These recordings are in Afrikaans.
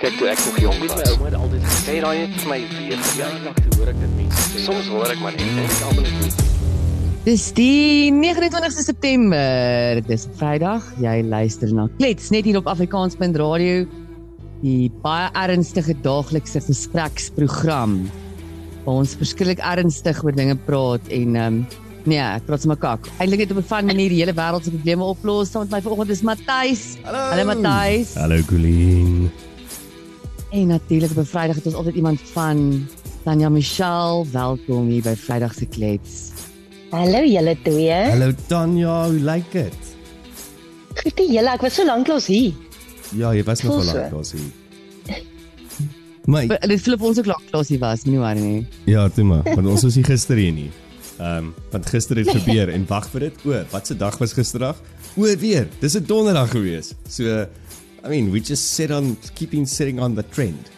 Kyk toe ek nog jonk was. My ouma het altyd gesê daai het vir my weer verjaardag toe hoor ek dit mense sê. Soms hoor ek maar net en ek almal net Dis die 29ste September. Dis Vrydag. Jy luister na Klets net hier op Afrikaanspunt Radio. Die baie ernstige daaglikse gespreksprogram. Waar ons verskriklik ernstig oor dinge praat en ehm um, nee, ek praat sommer kak. Eintlik net op 'n van manier die hele wêreld se probleme oplos. Saam met my vanoggend is Matthys. Hallo. Hallo Matthys. Hallo Colleen. En natuurlik op Vrydag het ons altyd iemand van Tanya Michelle. Welkom hier by Vrydag se Klets. Hallo julle twee. Hallo Tanya, hoe lyk dit? Goed, julle, ek was so lank lank hier. Ja, jy was nog so. lank daar sien. Maar Dit voel of ons ook lank klasie was, moenie worry nie. ja, toe maar, want ons was nie gister hier nie. Ehm, um, want gister het gebeur en wag vir dit. O, wat se dag was gisterdag? O, weer. Dis 'n donderdag gewees. So I mean, we just sit on keeping sitting on the trend.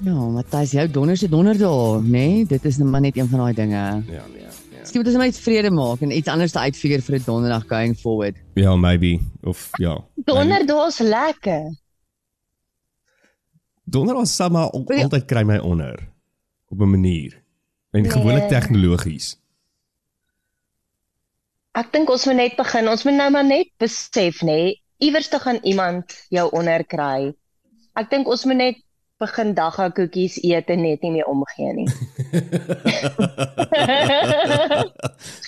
Ja, Matthys, jou donderse donderdag, nê? Nee? Dit is nou maar net een van daai dinge. Ja, nee. Ja. Skien moet ons net vrede maak en iets anders te uitfigure vir 'n donderdag going forward. Ja, maybe of ja. Donderdag is lekker. Donderdag sal maar al, Ja. altyd kry my onder op 'n manier. En Nee. gewoonlik tegnologies. Ek dink ons moet net begin. Ons moet nou maar net besef, nê, iewers te gaan iemand jou onder kry. Ek dink ons moet net begin dagga koekies eet en net nie meer omgee nie.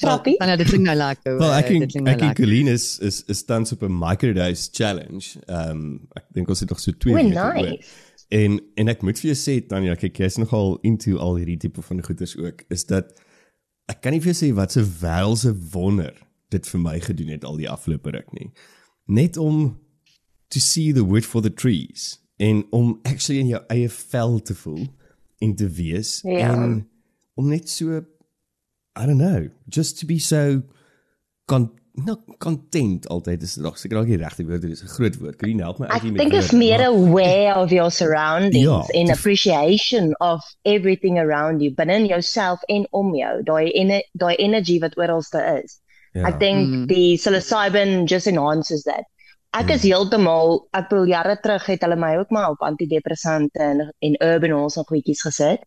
Grappie. Dan nou dit klink nou lekker. Wel, ek eh, en dit nou ek en. Colleen is is is tans op 'n microdose challenge. Ehm um, ek dink ons het nog so 2 O, weke oor. nice. En en ek moet vir jou sê Tanya, kyk jy's nogal into al hierdie tipe van goeders ook. Is dat ek kan nie vir jou sê wat 'n wêrelse wonder dit vir my gedoen het al die afgelope ruk nie. Net om to see the wood for the trees en om actually in jou eie vel te voel en te wees Ja. en om net so I don't know, just to be so con not content altyd is nog seker dalk die regte woord, is 'n groot woord. Kan jy help my uit hier dink is meer aware of your surroundings Ja, die- appreciation of everything around you binne in jouself en om jou. Daai daai energy wat oralste is. Ja. Ek dink Mm. die psilocybin just enhances that. Ek is heeltemal ek bedoel jare terug het hulle my ook maar op antidepressante en en urbanols en goedjies gesit.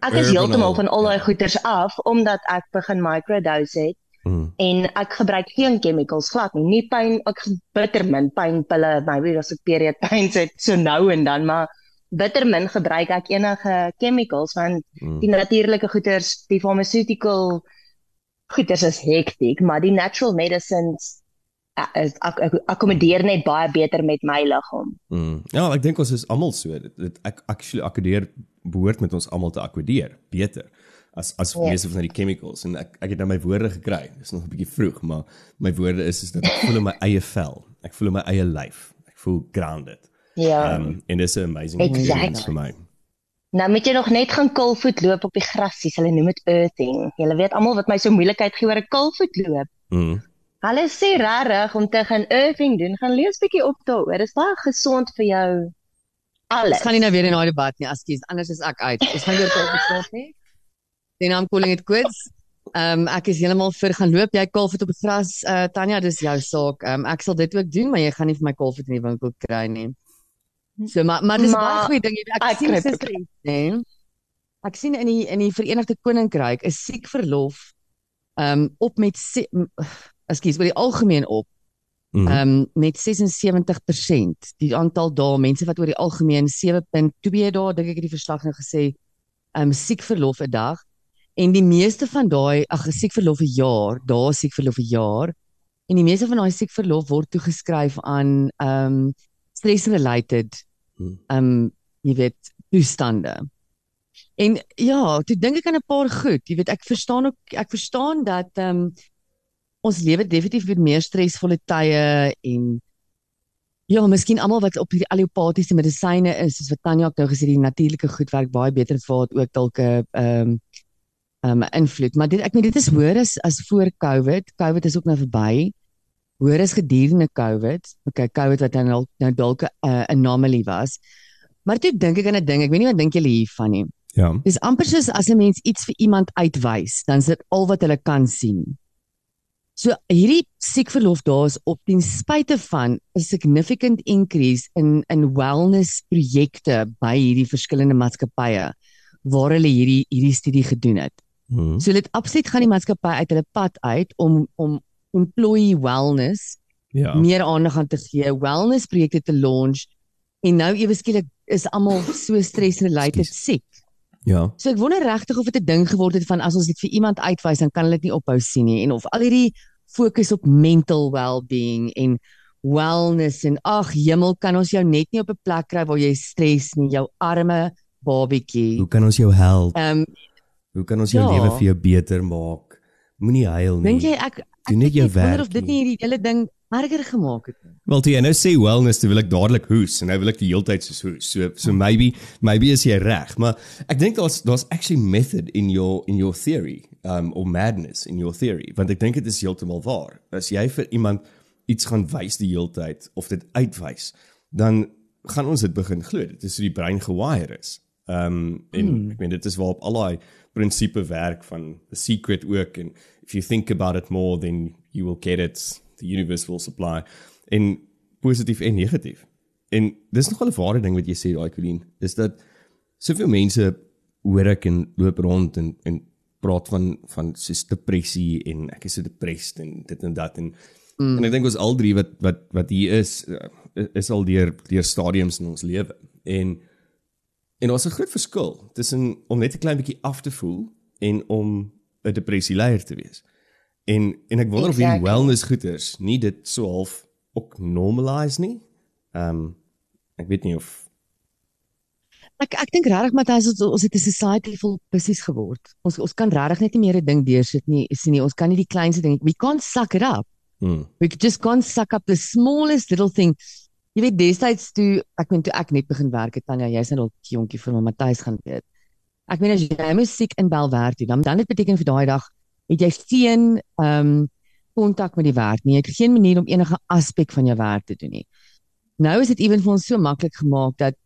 Ek is heeltemal van al daai ja. goeters af omdat ek begin microdose het Mm. en ek gebruik geen chemicals glad nie. Nie pyn, ek bitter min pynpille, maybe as ek period pains het so nou en dan, maar bitter min gebruik ek enige chemicals want Mm. die natuurlike goeters, die pharmaceutical goeters is hektiek, maar die natural medicines is ak ak akkommodeer net baie beter met my liggaam. Mm. Ja, ek dink ons is almal so. Dit, dit ek actually akkodeer behoort met ons almal te akkodeer beter as as Ja. meeste van die chemicals en ek ek het nou my woorde gekry. Dis nog 'n bietjie vroeg, maar my woorde is is dat ek voel in my eie vel. Ek voel in my eie lyf. Ek voel grounded. Ja. Um en dis 'n amazing Exactly. experience vir my. Nou moet jy nog net gaan kulvoet loop op die grasies. Hulle noem dit earthing. Julle weet almal wat my so moeilikheid gee oor 'n kulvoet loop. Mm. Hulle sê regtig om te gaan earthing doen, gaan lees bietjie op daaroor. Dit is baie gesond vir jou alles. Ons gaan nie nou weer in daai debat nie, askies. Anders is ek uit. Ons gaan weer op gepraat nie. Den naam calling it quits. Ehm um, ek is heeltemal vir gaan loop. Jy kalfvoet op die gras. Uh Tanya, dis jou saak. Ehm um, ek sal dit ook doen, maar jy gaan nie vir my kalfvoet in die winkel kry nie. So maar maar dis Maar baie goeie ding. Jy ek Ek sien sister iets, nee. Ek sien in die in die Verenigde Koninkryk is siek verlof ehm um, op met ekskuus, oor die algemeen op Mm. ehm um, met 76%. Die aantal dae mense wat oor die algemeen 7.2 dae dink ek het die verslag nou gesê ehm um, siek verlof 'n dag en die meeste van daai ag siek verlof 'n jaar, dae siek verlof 'n jaar en die meeste van daai siek verlof word toegeskryf aan ehm um, stress related Hmm. um, jy weet toestande. En ja, toe dink ek aan 'n paar goed. Jy weet ek verstaan ook ek verstaan dat um, ons lewe definitief met meer stresvolle tye en ja, miskien almal wat op hierdie allopatiese medisyne is, soos wat Tanya ook nou gesê die natuurlike goed werk baie beter vir het ook dalk 'n um, 'n invloed. Maar dit ek meen dit is hoër as as voor COVID. COVID is ook nou verby. Hoër as gedurende COVID. Okay, COVID wat dan nou nou dalk 'n uh, anomaly was. Maar toe dink ek aan 'n ding. Ek weet nie wat dink julle hiervan nie. Ja. Dis amper soos as 'n mens iets vir iemand uitwys, dan is dit al wat hulle kan sien. So hierdie siekverlof daar is op ten spyte van 'n significant increase in in wellness projekte by hierdie verskillende maatskappye waar hulle hierdie hierdie studie gedoen het. Hmm. So dit absoluut gaan die maatskappy uit hulle pad uit om om employee wellness Ja. meer aandag aan te gee, wellness projekte te launch en nou ewe skielik is almal so stress related Ekskuus. siek. Ja. So ek wonder regtig of dit 'n ding geword het van as ons dit vir iemand uitwys dan kan hulle dit nie ophou sien nie en of al hierdie fokus op mental well-being en wellness en ag hemel kan ons jou net nie op 'n plek kry waar jy stres nie, jou arme babietjie. Hoe kan ons jou help? Ehm um, Hoe kan ons jou ja. lewe vir jou beter maak? Moenie huil nie. dink jy ek Doen net weet jou ek wonder werk of dit nie. hierdie hele ding erger gemaak het nie. Wel jy nou sê wellness, dan wil ek dadelik hoes en nou wil ek die hele tyd soos hoes. So so maybe maybe is jy reg, maar ek dink daar's daar's actually method in your in your theory, um or madness in your theory, want ek dink dit is heeltemal waar. As jy vir iemand iets gaan wys die hele tyd of dit uitwys, dan gaan ons dit begin glo. Dit is hoe die brein gewire is. Um en hmm. ek meen dit is waarop al daai prinsipe werk van the secret ook en if you think about it more then you will get it the universe will supply en positief en negatief. En dis nogal 'n ware ding wat jy sê daai Colleen, is dat soveel mense hoor ek en loop rond en en praat van van soos depressie en ek is so depressed en dit en dat en mm. en ek dink ons al drie wat wat wat hier is uh, is al deur deur stadiums in ons lewe. En en daar's 'n groot verskil tussen om net 'n klein bietjie af te voel en om 'n depressie leier te wees. En en ek wonder of hierdie Exactly. wellness goeters nie dit so half ook normalise nie. Ehm um, ek weet nie of Ek ek dink regtig Matthys ons, ons het 'n society vol pissies geword. Ons ons kan regtig net nie meer 'n ding deursit nie. Sien nie, ons kan nie die kleinste ding. We can't suck it up. hmm, We just can't suck up the smallest little thing. Jy weet destyds toe ek meen toe ek net begin werk het Tanya, jy's nou dalk jonkie vir my Matthys gaan weet. Ek meen as jy musiek inbel werk toe, dan dan dit beteken vir daai dag het jy geen ehm um, kontak met die werk nie. Jy het geen manier om enige aspek van jou werk te doen nie. Nou is dit ewen vir ons so maklik gemaak dat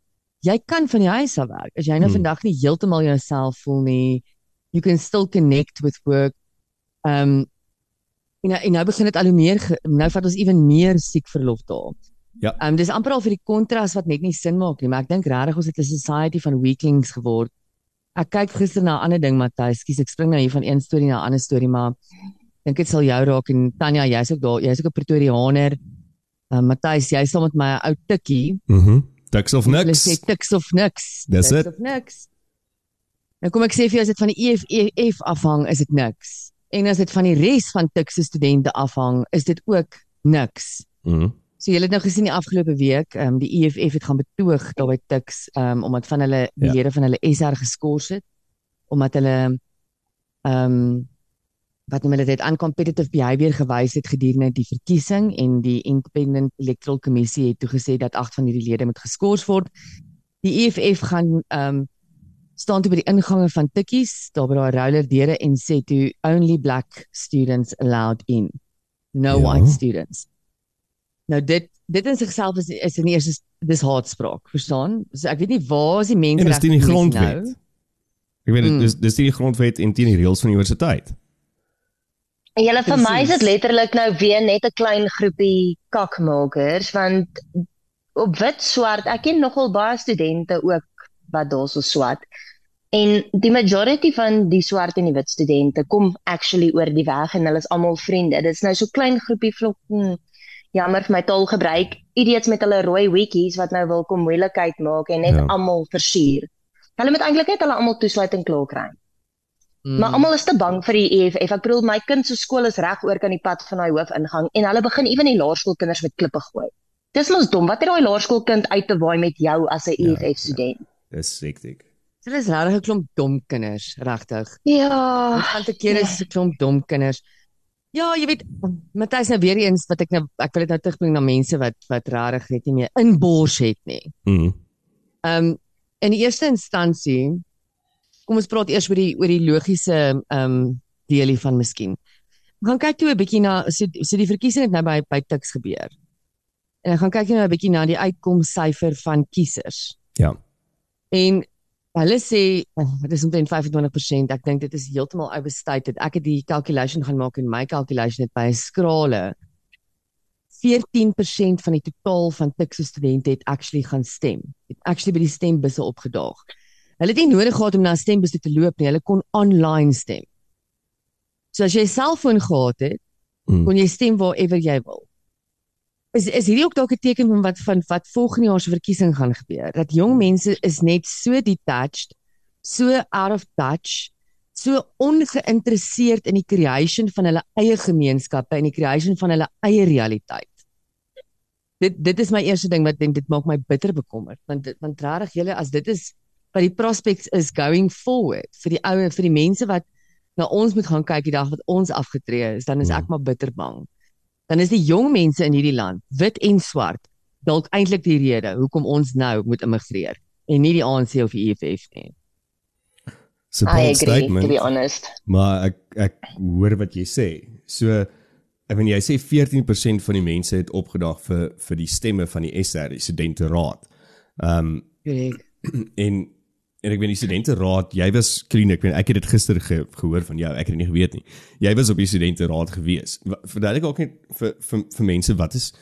jy kan van die huis af werk. As jy nou Hmm. vandag nie heeltemal jouself voel nie, you can still connect with work. Um en nou, en nou begin dit al hoe meer nou vat ons ewen meer siek verlof daar. Ja. Um dis amper al vir die kontras wat net nie sin maak nie, maar ek dink regtig ons het 'n society van weaklings geword. Ek kyk gister na 'n ander ding Matthys, skus ek spring nou hier van een storie na 'n ander storie, maar dink dit sal jou raak en Tanya, jy's ook daar, jy's ook 'n Pretoriaaner. Um Matthys, jy saam met my 'n ou tikkie mhm, Diks of Hulle niks. sê tiks of niks. Dis Tiks dit. of niks. Nou kom ek sê vir jou as dit van die EFF afhang, is dit niks. En as dit van die res van tiks se studente afhang, is dit ook niks. Mhm. So julle het nou gesien die afgelope week, ehm um, die EFF het gaan betoog daar by tiks, ehm um, omdat van hulle die Ja. lede van hulle SR geskort het omdat hulle ehm um, wat noem hulle dit uncompetitive behaviour gewys het gedurende die verkiesing en die Independent Electoral Commission het toegesê dat agt van hierdie lede moet geskort word. Die EFF gaan ehm um, staan toe by die ingange van tikkies, daar by daai roller deure en sê toe only black students allowed in. No Ja. white students. Nou dit dit in sigself is is in die eerste dis haatspraak, verstaan? So ek weet nie waar is die mense En dis teen die grondwet. nou? Ek weet dit Mm. dis dis teen die grondwet en teen die reëls van die universiteit. En julle vir my is dit letterlik nou weer net 'n klein groepie kakmakers want op wit swart, ek ken nogal baie studente ook wat daarso swat. En die majority van die swart en die wit studente kom actually oor die weg en hulle is almal vriende. Dit is nou so klein groepie vlok hmm, jammer vir my taalgebruik, idiots met hulle rooi wikkies wat nou wil kom moeilikheid maak en net Ja. almal versuur. Hulle moet eintlik net hulle almal toesluiting klaar kry. Mm. Maar almal is te bang vir die EFF. Ek bedoel my kind se skool is reg oor kan die pad van daai hoofingang en hulle begin ewen die laerskoolkinders met klippe gooi. Dis mos dom. Wat het daai laerskoolkind uit te waai met jou as 'n Ja, EFF student? Dis hektiek. Dit is regtig 'n klomp dom kinders, regtig. Ja. Dit gaan te kere is 'n klomp dom kinders. Ja, jy weet, Matthys nou weer eens wat ek nou ek wil dit nou terugbring na mense wat wat regtig net nie meer inbors het nie. Mhm. Ehm um, in die eerste instansie kom ons praat eers oor die oor die logiese ehm um, deel hiervan miskien. Ons gaan kyk toe 'n bietjie na so so die verkiesing het nou by by Tuks gebeur. En ek gaan kyk nou 'n bietjie na die uitkomsyfer van kiesers. Ja. En hulle sê oh, dit is omtrent 25%. Ek dink dit is heeltemal overstated. Ek het die calculation gaan maak en my calculation het by 'n skrale 14% van die totaal van Tuks studente het actually gaan stem. Het actually by die stembusse opgedaag. Hulle het nie nodig gehad om na 'n stembus te loop nie. Hulle kon online stem. So as jy 'n selfoon gehad het, Mm. kon jy stem waarever jy wil. Is is hierdie ook dalk 'n teken van wat van wat volgende jaar se verkiesing gaan gebeur? Dat jong mense is net so detached, so out of touch, so ongeïnteresseerd in die creation van hulle eie gemeenskappe en die creation van hulle eie realiteit. Dit dit is my eerste ding wat dit maak my bitter bekommerd want dit- want regtig julle as dit is wat die prospects is going forward vir die ouer vir die mense wat na ons moet gaan kyk die dag wat ons afgetree is, dan is ek maar bitter bang. Dan is die jong mense in hierdie land, wit en swart, dalk eintlik die rede hoekom ons nou moet immigreer en nie die ANC of die EFF nie. So I agree, to statement. be honest. Maar ek ek hoor wat jy sê. So ek weet jy sê 14% van die mense het opgedag vir vir die stemme van die SR, die studenteraad. Ehm um, Korrek. en en ek weet die studenteraad, jy was clean, ek weet ek het dit gister ge, gehoor van jou, ek het dit nie geweet nie. Jy was op die studenteraad gewees. Wa- Verduidelik ook net vir vir vir mense wat is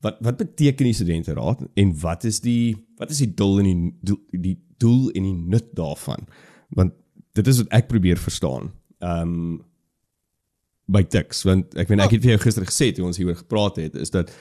wat wat beteken die studenteraad en wat is die wat is die doel en die doel, die doel en die nut daarvan? Want dit is wat ek probeer verstaan. Ehm um, by Tix want ek weet ek het vir jou gister gesê toe ons hieroor gepraat het is dat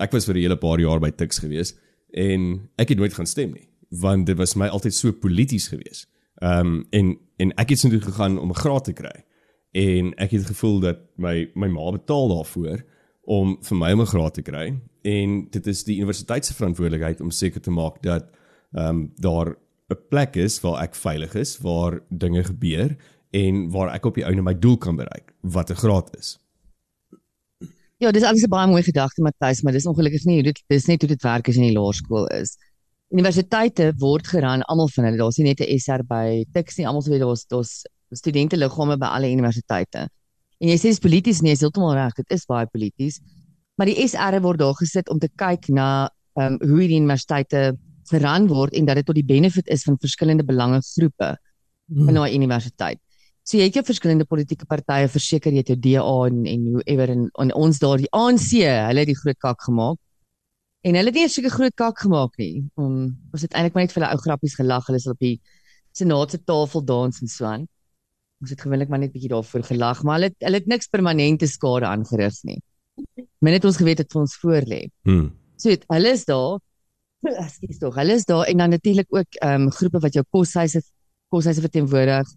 ek was vir 'n hele paar jaar by Tix gewees en ek het nooit gaan stem nie want dit was my altyd so polities gewees. Ehm um, en en ek het toe gegaan om 'n graad te kry. En ek het gevoel dat my my ma betaal daarvoor om vir my om 'n graad te kry en dit is die universiteit se verantwoordelikheid om seker te maak dat ehm um, daar 'n plek is waar ek veilig is, waar dinge gebeur en waar ek op die einde my doel kan bereik wat 'n graad is. Ja, dis alles 'n baie mooi gedagte Matthys, maar dis ongelukkig nie dit dis net hoe dit werk as jy in die laerskool is. Universiteite word geran almal van hulle. Daar's nie net 'n SR by Tuks nie, almal sê daar's daar's studente liggame by alle universiteite. En jy sê dis polities nie, is heeltemal reg, dit is baie polities. Maar die SR word daar gesit om te kyk na ehm um, hoe hierdie universiteite geran word en dat dit tot die benefit is van verskillende belangegroepe Hmm. van 'n universiteit. So jy het jou verskillende politieke partye, verseker jy het jou DA en en whoever en, en ons daar die ANC, hulle het die groot kak gemaak. En hulle het nie 'n seker groot kak gemaak nie. Um, ons het eintlik maar net vir hulle ou grappies gelag. Hulle is op die senaat se tafel dans en so aan. Ons het gewoonlik maar net bietjie daarvoor gelag, maar hulle het, hulle het niks permanente skade aangerig nie. Men het ons geweet dit vir ons voorlê. Hmm. So het, hulle is daar. Ekskuus tog. Hulle is daar en dan natuurlik ook ehm um, groepe wat jou koshuise koshuise verteenwoordig.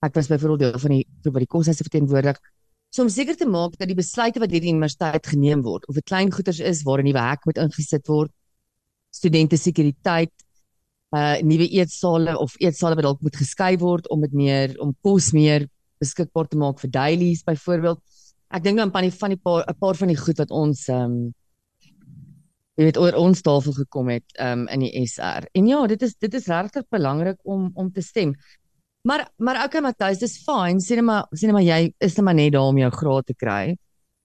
Ek was byvoorbeeld deel van die groep wat die koshuise verteenwoordig. So om seker te maak dat die besluite wat deur die universiteit geneem word, of dit klein goeders is waar 'n nuwe hek moet ingesit word, studente sekuriteit, uh nuwe eetsale of eetsale wat dalk moet geskei word om dit meer om kos meer beskikbaar te maak vir dailies byvoorbeeld. Ek dink dan van die van die paar 'n paar van die goed wat ons um, jy weet oor ons tafel gekom het um in die SR. En ja, dit is dit is regtig belangrik om om te stem. Maar maar okay Matthys, dis fyn. Sê net maar sê net maar jy is net maar net daar om jou graad te kry.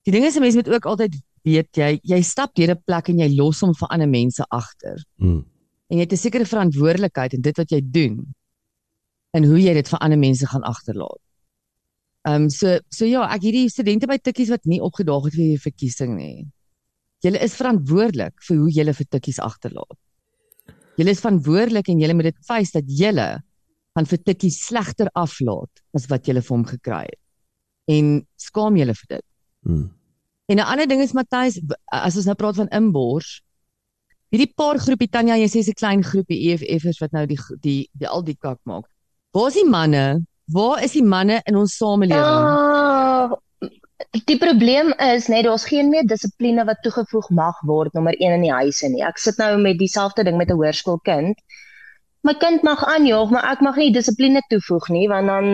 Die ding is 'n mens moet ook altyd weet jy jy stap deur 'n plek en jy los hom vir ander mense agter. Hmm. En jy het 'n sekere verantwoordelikheid in dit wat jy doen en hoe jy dit vir ander mense gaan agterlaat. Ehm um, so so ja, ek hierdie studente by Tikkies wat nie opgedaag het vir die verkiesing nie. Julle is verantwoordelik vir hoe julle vir Tikkies agterlaat. Julle is verantwoordelik en julle moet dit face dat julle gaan vir Tikkies slegter aflaat as wat julle vir hom gekry het. En skaam julle vir dit. Hmm. En 'n ander ding is Matthys, as ons nou praat van inbors, hierdie paar groepie Tanya, jy sê 'n klein groepie EFF'ers wat nou die die die al die kak maak. Waar is die manne? Waar is die manne in ons samelewing? Ah, die probleem is net daar's geen meer dissipline wat toegevoeg mag word nommer 1 in die huise nie. Ek sit nou met dieselfde ding met 'n hoërskoolkind. My kind mag aanjaag, maar ek mag nie dissipline toevoeg nie want dan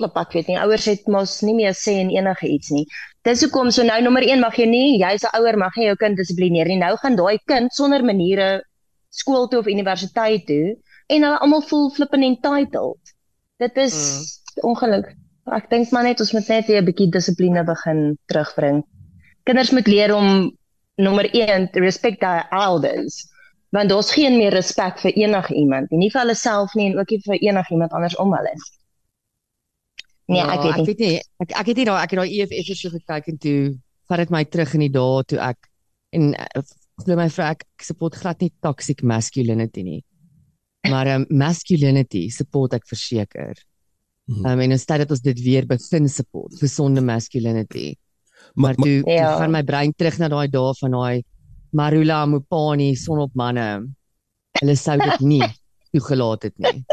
klop ek weet nie. Ouers het mos nie meer sê in enige iets nie. Dis hoekom so nou nommer 1 mag jy nie, jy's 'n ouer mag jy jou kind dissiplineer nie. Nou gaan daai kind sonder maniere skool toe of universiteit toe en hulle almal voel flippin entitled. Dit is mm. ongeluk. Ek dink maar net ons moet net weer 'n bietjie dissipline begin terugbring. Kinders moet leer om nommer 1 te respect their elders. Want daar's geen meer respek vir enigiemand, nie vir hulle self nie en ook nie vir enigiemand anders om hulle. Nee, Ja, ek weet ek nie. weet nie. Ek ek het nie daai ek het daai EFF so gekyk en toe vat dit my terug in die dae toe ek en uh, glo my vrou ek, ek support glad nie toxic masculinity nie. Maar um, masculinity support ek verseker. Um, en instead dat ons dit weer begin support gesonde masculinity. Maar, Maar, toe, toe Ja. gaan my brein terug na daai dae van daai Marula Mopani son op manne. Hulle sou dit nie toegelaat het nie.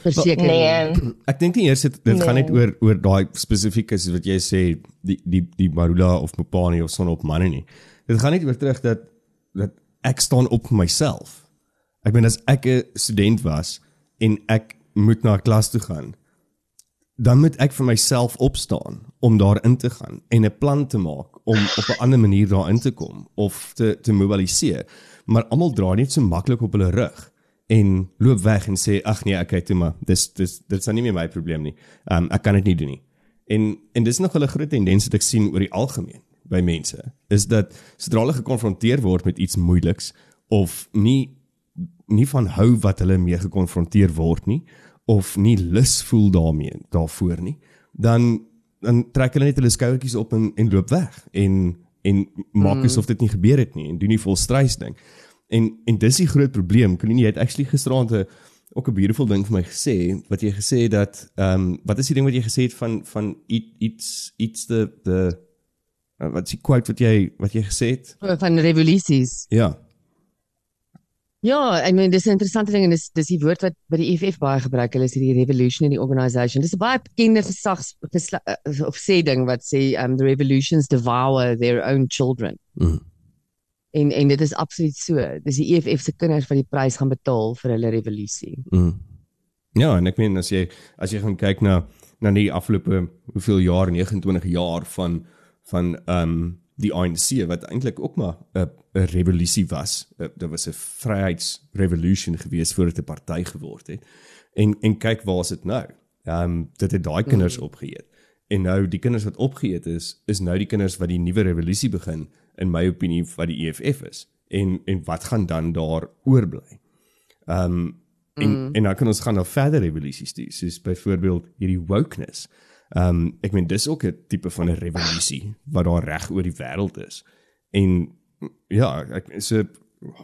Verseker. Nee. nie. Ek dink nie eers dit, dit Nee. gaan net oor oor daai spesifieke wat jy sê die die die Marula of Mopani of son op manne nie. Dit gaan net oor terug dat dat ek staan op vir myself. Ek bedoel as ek 'n student was en ek moet na 'n klas toe gaan, dan moet ek vir myself opstaan om daarin te gaan en 'n plan te maak om op 'n ander manier daarin te kom of te te mobiliseer. Maar almal draai net so maklik op hulle rug en loop weg en sê ag nee, okay, toe maar dis dis dit's nou nie meer my probleem nie. Um ek kan dit nie doen nie. En en dis nog 'n groot tendens wat ek sien oor die algemeen by mense is dat sodra hulle gekonfronteer word met iets moeiliks of nie nie van hou wat hulle mee gekonfronteer word nie of nie lus voel daarmee daarvoor nie, dan dan trek hulle net hulle skouertjies op en en loop weg en en maak Mm. asof dit nie gebeur het nie en doen nie volstrys ding. En en dis die groot probleem. Colleen, jy het actually gisteraand 'n ook 'n beautiful ding vir my gesê wat jy gesê het dat ehm um, wat is die ding wat jy gesê het van van iets iets iets the the uh, wat is die quote wat jy wat jy gesê het? van revolusies. Ja. Ja, ek meen dis 'n interessante ding en dis dis die woord wat by die EFF baie gebruik. Hulle is hierdie revolutionary organisation. Dis 'n baie bekende gesla- uh, of sê ding wat sê um the revolutions devour their own children. Mm. En en dit is absoluut so. Dis die EFF se kinders wat die prys gaan betaal vir hulle revolusie. Mm. Ja, en ek meen as jy as jy gaan kyk na na die afgelope hoeveel jaar 29 jaar van van ehm um, die ANC wat eintlik ook maar 'n 'n revolusie was. Uh, dit was 'n vryheidsrevolusie gewees voordat 'n party geword het. En en kyk waar is dit nou? Ehm um, dit het daai kinders mm. opgeëet. En nou die kinders wat opgeëet is, is nou die kinders wat die nuwe revolusie begin in my opinie wat die EFF is. En en wat gaan dan daar oorbly? Ehm um, en mm. en dan kan ons gaan na verder revolusies toe, soos byvoorbeeld hierdie wokeness. Ehm um, ek meen dis ook 'n tipe van 'n revolusie wat daar reg oor die wêreld is. En ja, ek so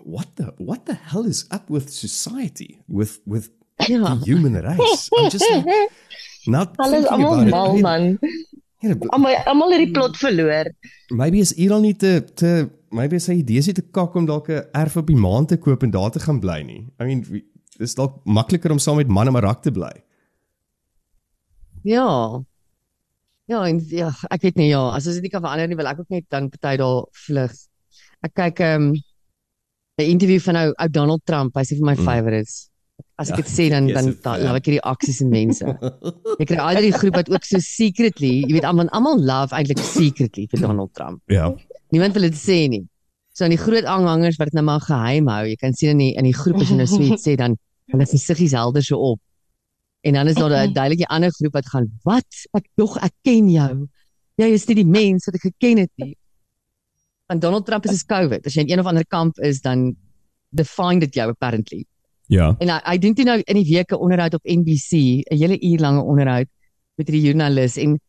what the what the hell is up with society with with Ja. the human race? I'm just like, not is thinking almal mal man. Almal almal het die plot verloor. Maybe is Iran nie te te maybe is sy idees nie te kak om dalk 'n erf op die maan te koop en daar te gaan bly nie. I mean, dis dalk makliker om saam met man en marak te bly. Ja. Ja, en ja, ek weet nie ja, as ons dit nie kan verander nie, wil ek ook net dan party daar vlug. Ek kyk ehm, 'n um, interview van ou ou Donald Trump, hy's een van my Mm. favorites. As ek Ja, dit sê dan dan 'n dan fan. love ek hierdie aksies en mense. Ek kry al die groep wat ook so secretly, jy weet almal almal love eintlik secretly vir Donald Trump. Ja. Niemand wil dit sê nie. So aan die groot aanhangers wat dit nou maar geheim hou. Jy kan sien in die in die groep as jy nou so iets sê dan dan is die siggies helder so op. En dan is daar 'n duidelike ander groep wat gaan, "Wat? Ek dog ek ken jou. Jy is nie die mens wat ek geken het nie." Want Donald Trump is COVID. As jy in een of ander kamp is, dan define dit jou apparently. Ja. En hy, hy doen toe nou in die week 'n onderhoud op NBC, 'n hele uur lange onderhoud met hierdie joernalis en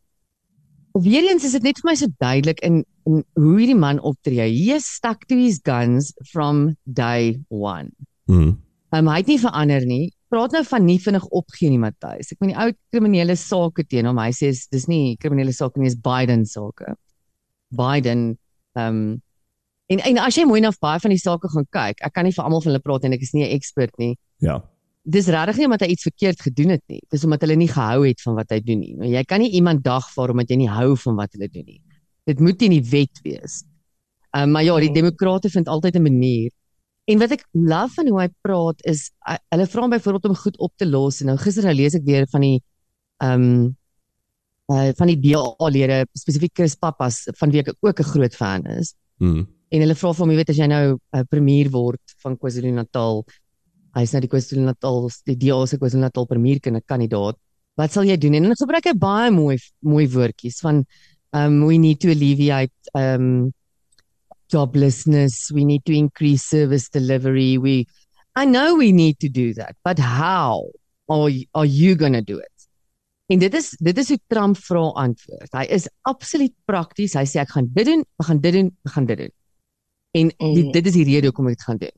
weer eens is dit net vir my so duidelik in in hoe hierdie man optree. He is stuck to his guns from day 1. Mm. Um, hy het nie verander nie. Praat nou van nie vinnig opgee nie, Matthys. Ek meen die ou kriminele sake teen hom. Hy sê is- dis nie kriminele sake nie, dis Biden sake. Biden ehm um, en en as jy mooi na baie van die sake gaan kyk, ek kan nie vir almal van hulle praat en ek is nie 'n ekspert nie. Ja. Dis regtig nie omdat hy iets verkeerd gedoen het nie. Dis omdat hulle nie gehou het van wat hy doen nie. Nou, jy kan nie iemand dagvaar omdat jy nie hou van wat hulle doen nie. Dit moet in die wet wees. Um, maar ja, die demokrate vind altyd 'n manier. En wat ek love van hoe hy praat is uh, hulle vra hom byvoorbeeld om goed op te los en nou gister nou lees ek weer van die ehm um, uh, van die DA-lede spesifiek Chris Pappas van wie ek ook 'n groot fan is Mm. en hulle vra vir hom, jy weet as jy nou 'n uh, premier word van KwaZulu-Natal, hy's nou die KwaZulu-Natal die DA se KwaZulu-Natal premierkinde kandidaat. Wat sal jy doen? En dan gebruik hy baie mooi mooi woordjies van um we need to alleviate um joblessness, we need to increase service delivery. We I know we need to do that, but how are are you going to do it? En dit is dit is hoe Trump vra antwoord. Hy is absoluut prakties. Hy sê ek gaan dit doen, ek gaan dit doen, ek gaan dit doen. En dit, Mm. dit is die rede hoekom ek dit gaan doen.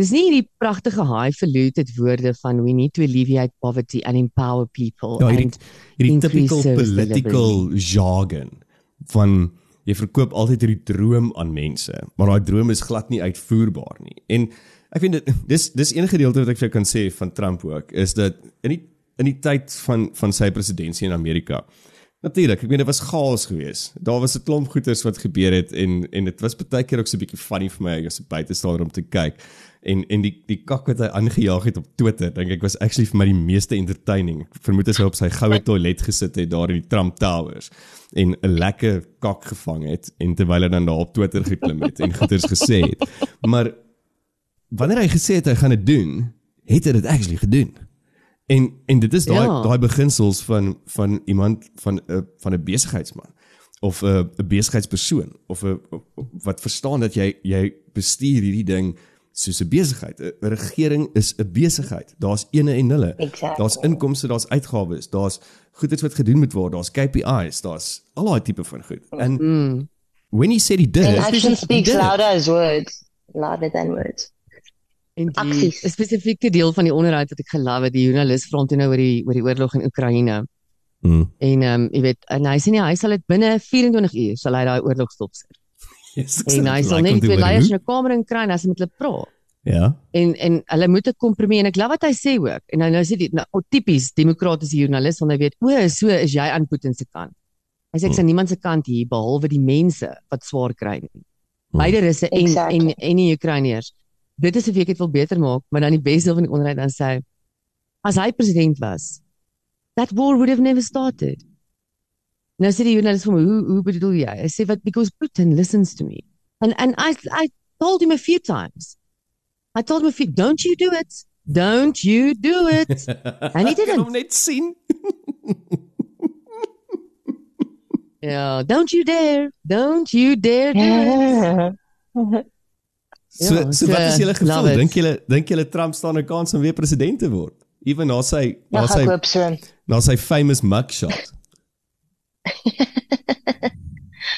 Dis nie hierdie pragtige highfalutin woorde van we need to alleviate poverty and empower people Ja, hierdie and hierdie typical political jargon van jy verkoop altyd hierdie droom aan mense, maar daai droom is glad nie uitvoerbaar nie. En ek vind dit dis dis enige gedeelte wat ek vir jou kan sê van Trump ook is dat in die in die tyd van van sy presidentskap in Amerika Natuurlik, ek meen dit was chaos geweest. Daar was 'n klomp goeters wat gebeur het en en dit was baie keer ook so 'n bietjie funny vir my as 'n buitestander om te kyk. En en die die kak wat hy aangejaag het op Twitter, dink ek was actually vir my die meeste entertaining. Ek vermoed hy sou op sy goue toilet gesit het daar in die Trump Towers en 'n lekker kak gevang het en terwyl hy dan daar op Twitter geklim het en goeters gesê het. Maar wanneer hy gesê het hy gaan dit doen, het hy dit actually gedoen. En en dit is daai Ja. daai beginsels van van iemand van 'n van 'n besigheidsman of 'n 'n besigheidspersoon of 'n wat verstaan dat jy jy bestuur hierdie ding soos 'n besigheid. 'n Regering is 'n besigheid. Daar's ene en nulle. Exactly. Daar's inkomste, daar's uitgawes, daar's goedes wat gedoen moet word, daar's KPI's, daar's al daai tipe van goed. En mm, when he said he did And it, action speaks did it. louder as words. Louder than words. en die Aksies. spesifieke deel van die onderhoud wat ek gelove het, die joernalis vra hom toe nou oor die oor die oorlog in Oekraïne. Mm. En ehm um, jy weet, en hy sê nie hy sal dit binne 24 uur sal hy daai oorlog stopsit. Ek En hy sal net twee leiers in 'n kamer in kry en hy sal met hulle praat. Ja. En en hulle moet 'n kompromie en ek glo wat hy sê ook. En nou nou sê die nou, o, tipies demokratiese joernalis want hy weet o, so is jy aan Putin se kant. Hy sê ek sien niemand se kant hier behalwe die mense wat swaar kry nie. Beide russe en Exactly. en en die Oekraïners. Dit is of ek dit wil beter maak, maar dan die beste van die onderhoud dan sê hy as hy president was, that war would have never started. Nou sê die joernalis vir my, hoe hoe bedoel jy? Hy sê what because Putin listens to me. And and I I told him a few times. I told him a few, don't you do it. Don't you do it. And he didn't. hom net sien. Yeah, don't you dare. Don't you dare do it. So Ja, so so, wat is julle gevoel? Dink julle dink julle Trump staan 'n kans om weer president te word? Ewen na sy na Ja, sy so. na sy famous mugshot.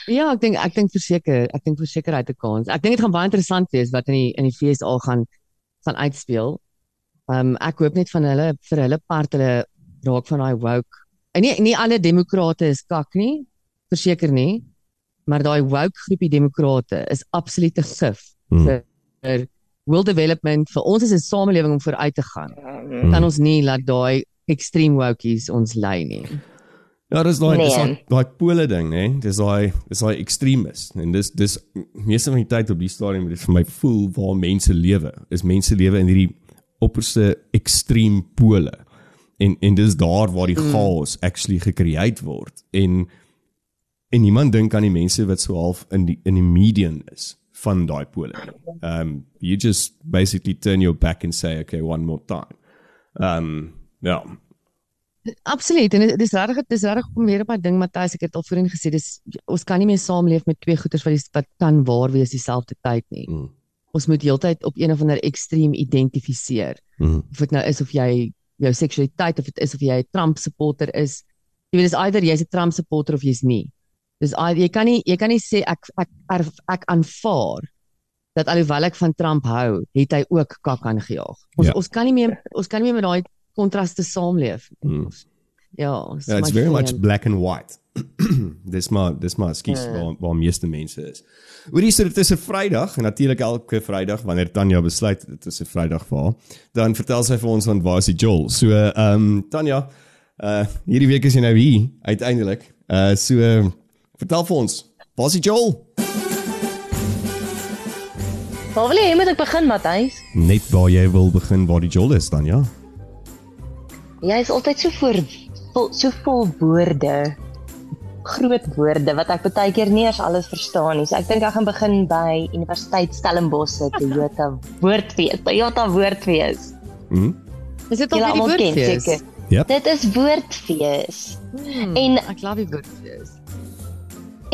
Ja, ek dink ek dink verseker, ek dink verseker hy het 'n kans. Ek dink dit gaan baie interessant wees wat in die in die FSA gaan gaan uitspeel. Um ek hoop net van hulle vir hulle part hulle raak van daai woke. En nie nie alle demokrate is kak nie, verseker nie. Maar daai woke groepie demokrate is absolute gif Hmm. vir, vir world development vir ons as 'n samelewing om vooruit te gaan. Um, Kan ons nie laat daai extreme wokies ons lei nie. Ja, dis daai dis daai Nee. pole ding, hè. Dis daai dis daai extremis en dis dis meeste van die tyd op die stadium dit vir my voel waar mense lewe. Is mense lewe in hierdie opperste ekstreem pole. En en dis daar waar die chaos actually gecreate word. En en niemand dink aan die mense wat so half in die in die median is van daai pole. nie. Um you just basically turn your back and say okay one more time. Um ja. Absoluut en dit dis regtig dis regtig om weer op 'n ding Matthys ek het al voorheen gesê dis ons kan nie meer saamleef met twee goeters wat die, wat kan waar wees dieselfde tyd nie. Mm. Ons moet heeltyd op een of ander ekstreem identifiseer. Mm. Of dit nou is of jy jou seksualiteit of dit is of jy 'n Trump supporter is. Jy weet dis either jy's 'n Trump supporter of jy's nie. Dis either, jy kan nie jy kan nie sê ek ek ek, ek aanvaar dat alhoewel ek van Trump hou, het hy ook kak aangejaag. Ons Ja. ons kan nie meer ons kan nie meer met daai kontraste saamleef. nie. Mm. Ons- Ja, ons Yeah, it's very much friend. black and white. dis maar dis maar skies Ja. waar waar meeste mense is. Hoorie so dit is 'n Vrydag en natuurlik elke Vrydag wanneer Tanya besluit dit is 'n Vrydag vir haar, dan vertel sy vir ons van waar is die Joel. So ehm um, Tanya, uh hierdie week is jy nou hier uiteindelik. Uh so uh, vertel vir ons, waar is die Joel? Waar wil jy hê moet ek begin, Matthys? Net waar jy wil begin waar die Joel is dan ja. Jy is altyd so voor vol, so vol woorde. Groot woorde wat ek baie keer nie eers alles verstaan nie. So ek dink ek gaan begin by Universiteit Stellenbosch se Toyota Woordfees. Toyota Woordfees. Mhm. Is dit al by die ken woordfees? seker. Yep. Dit is Woordfees. Hmm, En- ek glo die woordfees.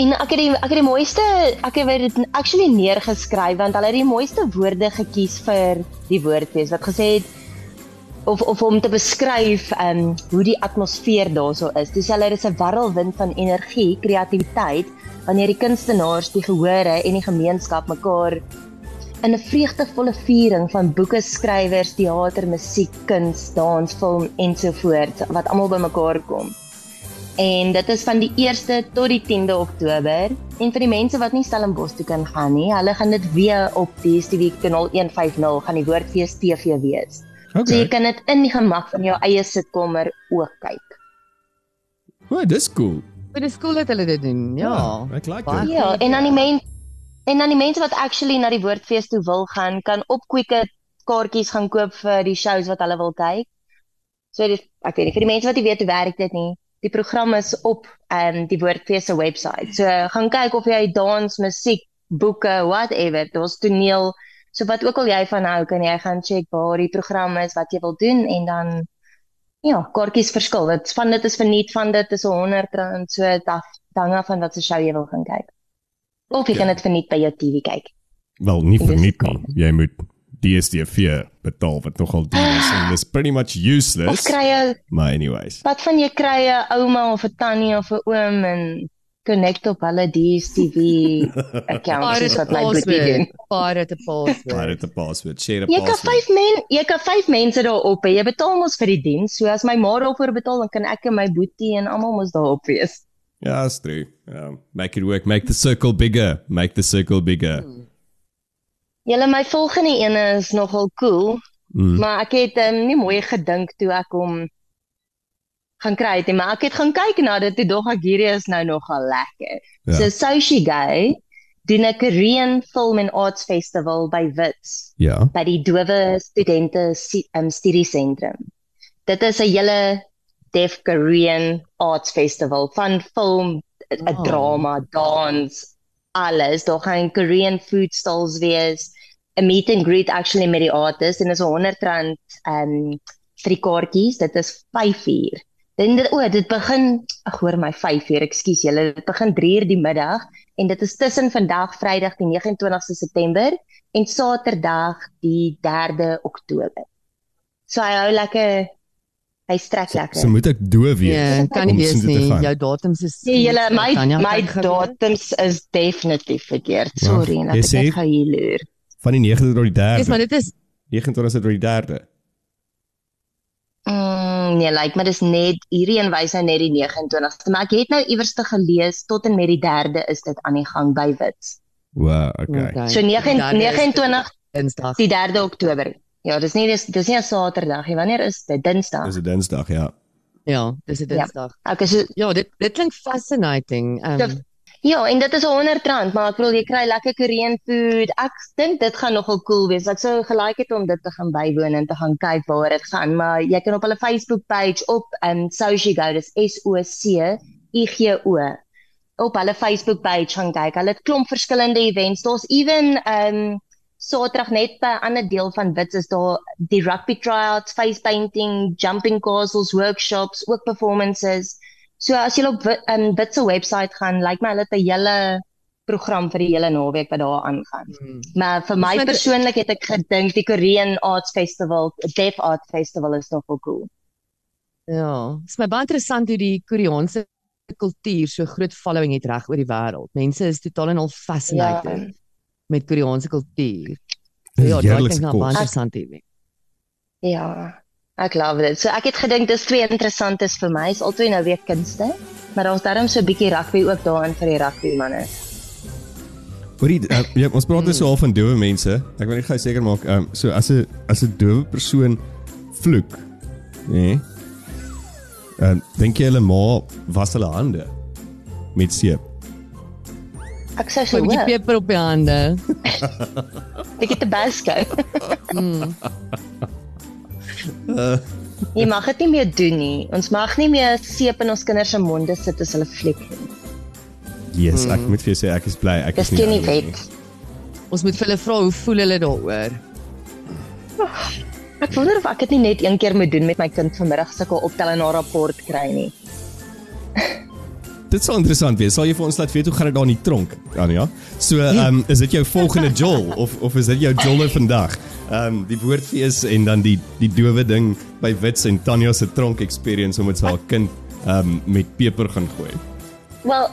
En ek het die ek het die mooiste ek het dit actually neergeskryf want hulle het die mooiste woorde gekies vir die woordfees wat gesê het of of om te beskryf ehm um, hoe die atmosfeer daarso is. Dis hulle is 'n warrelwind van energie, kreatiwiteit wanneer die kunstenaars, die gehore en die gemeenskap mekaar in 'n vreugdevolle viering van boeke skrywers, teater, musiek, kuns, dans, film ensovoorts wat almal bymekaar kom. En dit is van die 1ste tot die 10de Oktober. En vir die mense wat nie Stellenbosch toe kan gaan nie, hulle gaan dit weer op DStv kanaal 150 gaan die Woordfees TV wees. Okay. So jy kan dit in die gemak van jou eie sitkamer ook kyk. O, dis cool. Dit is cool dat hulle dit doen. Ja. ja ek like dit. Ja, en dan die mense en dan die mense wat actually na die Woordfees toe wil gaan, kan op Quicket kaartjies gaan koop vir die shows wat hulle wil kyk. So dit ek weet nie vir die mense wat nie weet hoe werk dit nie die program is op um die Woordfees se webwerf. So gaan kyk of jy dans, musiek, boeke, whatever, daar's toneel, so wat ook al jy van hou, kan jy gaan check waar die program is wat jy wil doen en dan ja, kaartjies verskil. Dit van dit is verniet van dit is 100 rand so af hang af van wat se show jy wil gaan kyk. Of jy ja. kan dit verniet by jou TV kyk. Wel, nie verniet nie. Jy moet DStv betaal wat nogal duur is en dis pretty much useless. Of kry jy Maar anyways. Wat van jy kry 'n ouma of 'n tannie of 'n oom en connect op hulle DStv account soos wat my boetie doen. Pirate password. Pirate password. Share a password. Jy kan 5 men, jy kan 5 mense daarop hê. Jy betaal mos vir die diens. So as my ma daarvoor betaal, dan kan ek en my boetie en almal mos daarop wees. Ja, that's true. Um, make it work. Make the circle bigger. Make the circle bigger. Hmm. Julle my volgende ene is nogal cool. Mm. Maar ek het um, nie mooi gedink toe ek hom gaan kry het nie, maar ek het gaan kyk na dit toe dog ek hierdie is nou nogal lekker. Ja. So Sushi Guy doen 'n Korean Film and Arts Festival by Wits. Ja. By die Dowe Studente um, Studie Sentrum. Dit is 'n hele Deaf Korean Arts Festival van film, 'n oh. drama, dans, alles. Daar gaan Korean food stalls wees, 'n meet and greet actually met die artists en is 'n 100 rand um vir die kaartjies. Dit is 5 uur. Dan dit o, dit begin ag hoor my 5 uur, ekskuus julle, dit begin 3 uur die middag en dit is tussen vandag Vrydag die 29ste September en Saterdag die 3de Oktober. So hy hou lekker hy strek lekker. So, so moet ek doof wees. Ja, kan nie wees nie. Jou datums is Nee, julle my my datums is definitief verkeerd. Sorry, net ek gaan hier loer. Van die 9de tot die 3de. Dis maar dit is 29ste tot die 3de. Mm, nee, like maar dis net hierdie een wys nou net die 29ste, maar ek het nou iewers te gelees tot en met die 3de is dit aan die gang by Wits. Wow, okay. okay. So 9 29 Dinsdag. Die 3de Oktober. Ja, dis nie dis dis nie 'n Saterdag nie. Wanneer is dit? Dinsdag. Dis 'n Dinsdag, ja. Ja, dis 'n ja. Dinsdag. Ja. Okay, so ja, dit dit klink fascinating. Um, so, ja, en dit is 100 rand, maar ek bedoel jy kry lekker Korean food. Ek dink dit gaan nogal cool wees. Ek sou gelaik het om dit te gaan bywoon en te gaan kyk waar dit gaan, maar jy kan op hulle Facebook page op um Sochigo, dis S O C I G O op hulle Facebook page gaan kyk. Hulle het klomp verskillende events. Daar's even um Saterdag net by 'n ander deel van Wits is daar die rugby tryouts, face painting, jumping castles, workshops, ook performances. So as jy op 'n um, Wits se webwerf gaan, lyk like my hulle het 'n hele program vir die hele naweek wat daar aangaan. Hmm. Maar vir my persoonlik het ek gedink die Korean Arts Festival, Deaf Art Festival is nogal cool. Ja, dit is my baie interessant hoe die Koreaanse kultuur so groot following het reg oor die wêreld. Mense is totaal en al fascinated. Ja met Koreaanse kultuur. Ja, dit klink nou baie interessant hier. Ja, ek love dit. So ek het gedink dis twee interessantes vir my. Is altyd nou weer kunste, maar daar's darm so 'n bietjie rugby ook daarin vir die rugby manne. Hoorie, uh, ja, ons praat dus al van dowe mense. Ek wil net gou seker maak, ehm um, so as 'n as 'n dowe persoon vloek, nê? Nee, ehm um, dink jy hulle ma was hulle hande met seep? Ek sê so. 'n bietjie peper op die hande. Ek het Tabasco. mm. uh. Jy mag dit nie meer doen nie. Ons mag nie meer seep in ons kinders se monde sit as hulle vlieg nie. Yes, ek moet vir jou sê ek is bly ek is nie. Dis nie wet. Ons moet vir hulle vra hoe voel hulle daaroor. Ek wonder of ek dit nie net een keer moet doen met my kind vanmiddag sulke optel en 'n rapport kry nie. Dit sal interessant wees. Sal jy vir ons laat weet hoe gaan dit daar in die tronk, Anja? So, ehm um, is dit jou volgende jol of of is dit jou jolle vandag? Ehm um, die woordfees en dan die die dowe ding by Wits en Tanya se tronk experience om met haar kind ehm um, met peper gaan gooi. Wel,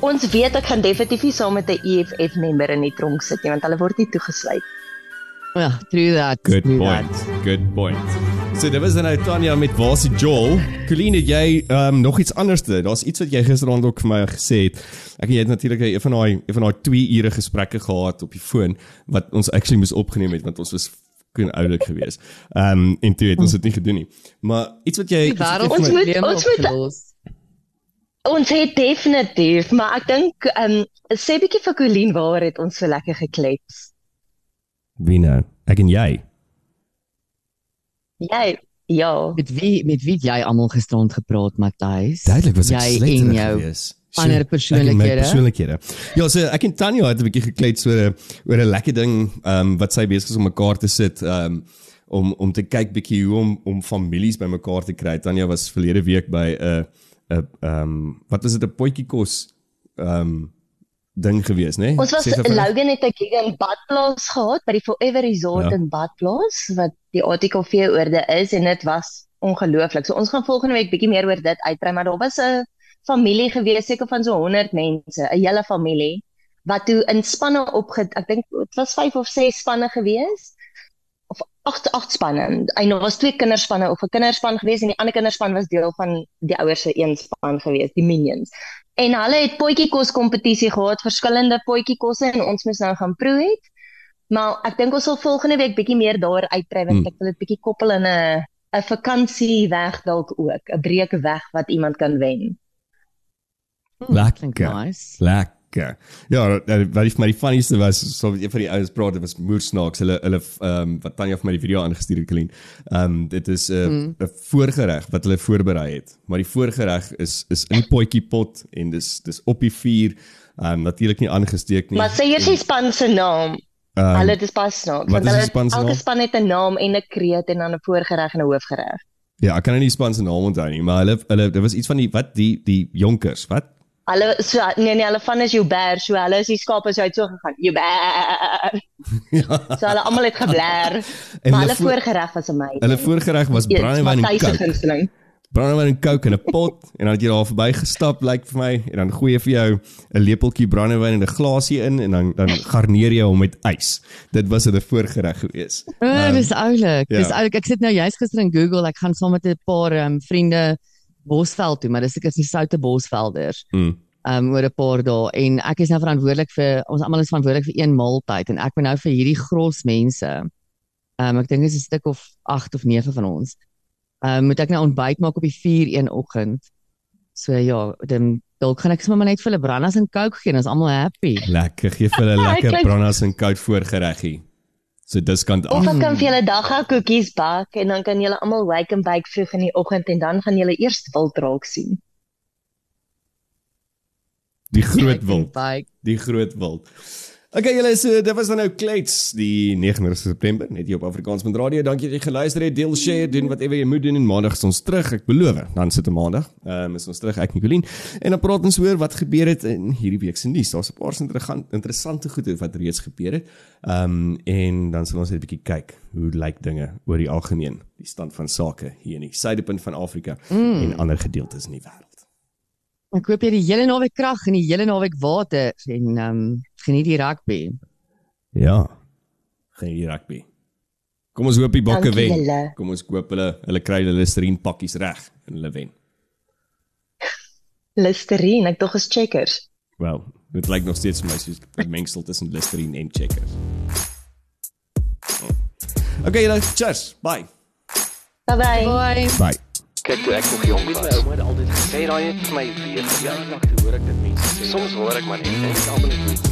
ons weet ek gaan definitief nie saam met 'n EFF member in die tronk sit nie want hulle word nie toegesluit. Ja, true that. Good true point. That. Good point. So dit was nou Tanya met Wasie Joel. Colleen, het jy ehm um, nog iets anders te? Daar's iets wat jy gisteraand ook vir my gesê het. Ek jy het natuurlik een van daai een van daai 2 ure gesprekke gehad op die foon wat ons actually moes opgeneem het want ons was kon oulik gewees. Ehm um, en toe het ons dit nie gedoen nie. Maar iets wat jy wêreld Ons moet- ons moet- opgelos. Ons het definitief, maar ek dink ehm um, sê bietjie vir Colleen waar het ons so lekker geklets. wie nou? Ek en jy. Jy ja. Met wie met wie jy almal gisterand gepraat, Matthys? Duidelik was ek jou gewees. ander persoonlikhede? Persoonlikhede. Ja, so ek en Tanya het 'n bietjie geklets oor 'n oor 'n lekker ding ehm um, wat sy besig is om mekaar te sit ehm um, om om te kyk bietjie hoe om om families bymekaar te kry. Tanya was verlede week by 'n 'n ehm um, wat was dit 'n potjie kos ehm um, ding gewees, né? Nee? Ons was Logan het 'n gig in Badplaas gehad by die Forever Resort Ja. in Badplaas wat die ATKV oorde is en dit was ongelooflik. So ons gaan volgende week bietjie meer oor dit uitbrei, maar daar was 'n familie gewees seker van so 100 mense, 'n hele familie wat toe in spanne opge ek dink dit was 5 of 6 spanne gewees of 8 8 spanne. En daar was twee kinderspanne of 'n kinderspan gewees en die ander kinderspan was deel van die ouers se een span gewees, die Minions. En hulle het potjiekos kompetisie gehad, verskillende potjiekosse en ons moes nou gaan proe het. Maar ek dink ons sal volgende week bietjie meer daar uitbrei want Hmm. ek wil dit bietjie koppel in 'n 'n vakansie weg dalk ook, 'n breek weg wat iemand kan wen. Lekker. Klink nice. Lekker. Ja, dat- wat die- maar die funnieste was so wat een van die ouens praat, dit was moersnaaks. Hulle hulle ehm um, wat Tanya vir my die video aangestuur het, Colleen. Ehm um, dit is 'n 'n Mm. voorgereg wat hulle voorberei het. Maar die voorgereg is is in potjie pot en dis dis op die vuur. Ehm um, natuurlik nie aangesteek nie. Maar sê eers die span se naam. Ehm, Hulle dis pas snaaks want hulle span elke span het 'n naam en 'n kreet en dan 'n voorgereg en 'n hoofgereg. Ja, ek kan nie die span se naam onthou nie, maar hulle hulle dit was iets van die wat die die jonkers, wat? Hulle so nee nee, hulle van is Joubert, so hulle is die skape so uit so gegaan. Joubert. ja. So hulle almal het gebler. En maar hulle voor- voorgereg was amazing. Hulle voorgereg was brandewyn en gunsteling. brandewyn en coke in 'n pot en dan het jy daar verby gestap lyk vir my en dan gooi jy vir jou 'n lepeltjie brandewyn en 'n glasie in en dan dan garneer jy hom met ys. Dit was 'n voorgereg gewees. O, Ehm, dis oulik. ja. Dis oulik. Ek sit nou juist gister in Google. Ek gaan saam met 'n paar ehm um, vriende Bosveld toe, maar dis seker die Soute Bosvelders. Mm. Ehm um, oor 'n paar dae en ek is nou verantwoordelik vir ons almal is verantwoordelik vir een maaltyd en ek moet nou vir hierdie gros mense. Ehm um, ek dink dit is 'n stuk of 8 of 9 van ons. Ehm um, moet ek nou ontbyt maak op die 4 een oggend. So ja, dan dalk gaan ek sommer net vir hulle brandas en coke gee en ons almal happy. Lekker, gee vir hulle lekker brandas en koud voorgereggie. So diskant Of af. ek kan vir julle dagga koekies bak en dan kan julle almal wake and bake vroeg in die oggend en dan gaan julle eers wild raak sien. Die groot wild. Die groot wild. Okay julle so dit was dan nou klets die 29 September net hier op Afrikaans met radio. Dankie dat jy geluister het. Deel, share, doen whatever jy moet doen en maandag is ons terug. Ek beloof. Dan sit 'n maandag. Ehm um, is ons terug ek Nicoline en dan praat ons oor wat gebeur het in hierdie week se nuus. Daar's 'n paar interessante interessante goede wat reeds gebeur het. Ehm um, en dan sal ons net 'n bietjie kyk hoe lyk dinge oor die algemeen, die stand van sake hier in die suidepunt van Afrika mm. en ander gedeeltes in die wêreld. Ek koop jy die hele naweek krag en die hele naweek water en ehm um, geniet die rugby. Ja. Geen hier rugby. Kom ons hoop die bokke wen. julle. Kom ons koop hulle hulle kry hulle Listerine pakkies reg en hulle wen. Listerine, ek dog is checkers. Wel, dit lyk nog steeds vir my soos 'n mengsel tussen Listerine en Checkers. Oh. Okay, julle, cheers. Bye. Bye bye. Bye. Bye. Kyk toe ek nog jong was, my ouma het altyd gesê daai het vir my weer lank te hoor ek dit mense sê. Soms hoor ek maar net en ek almal net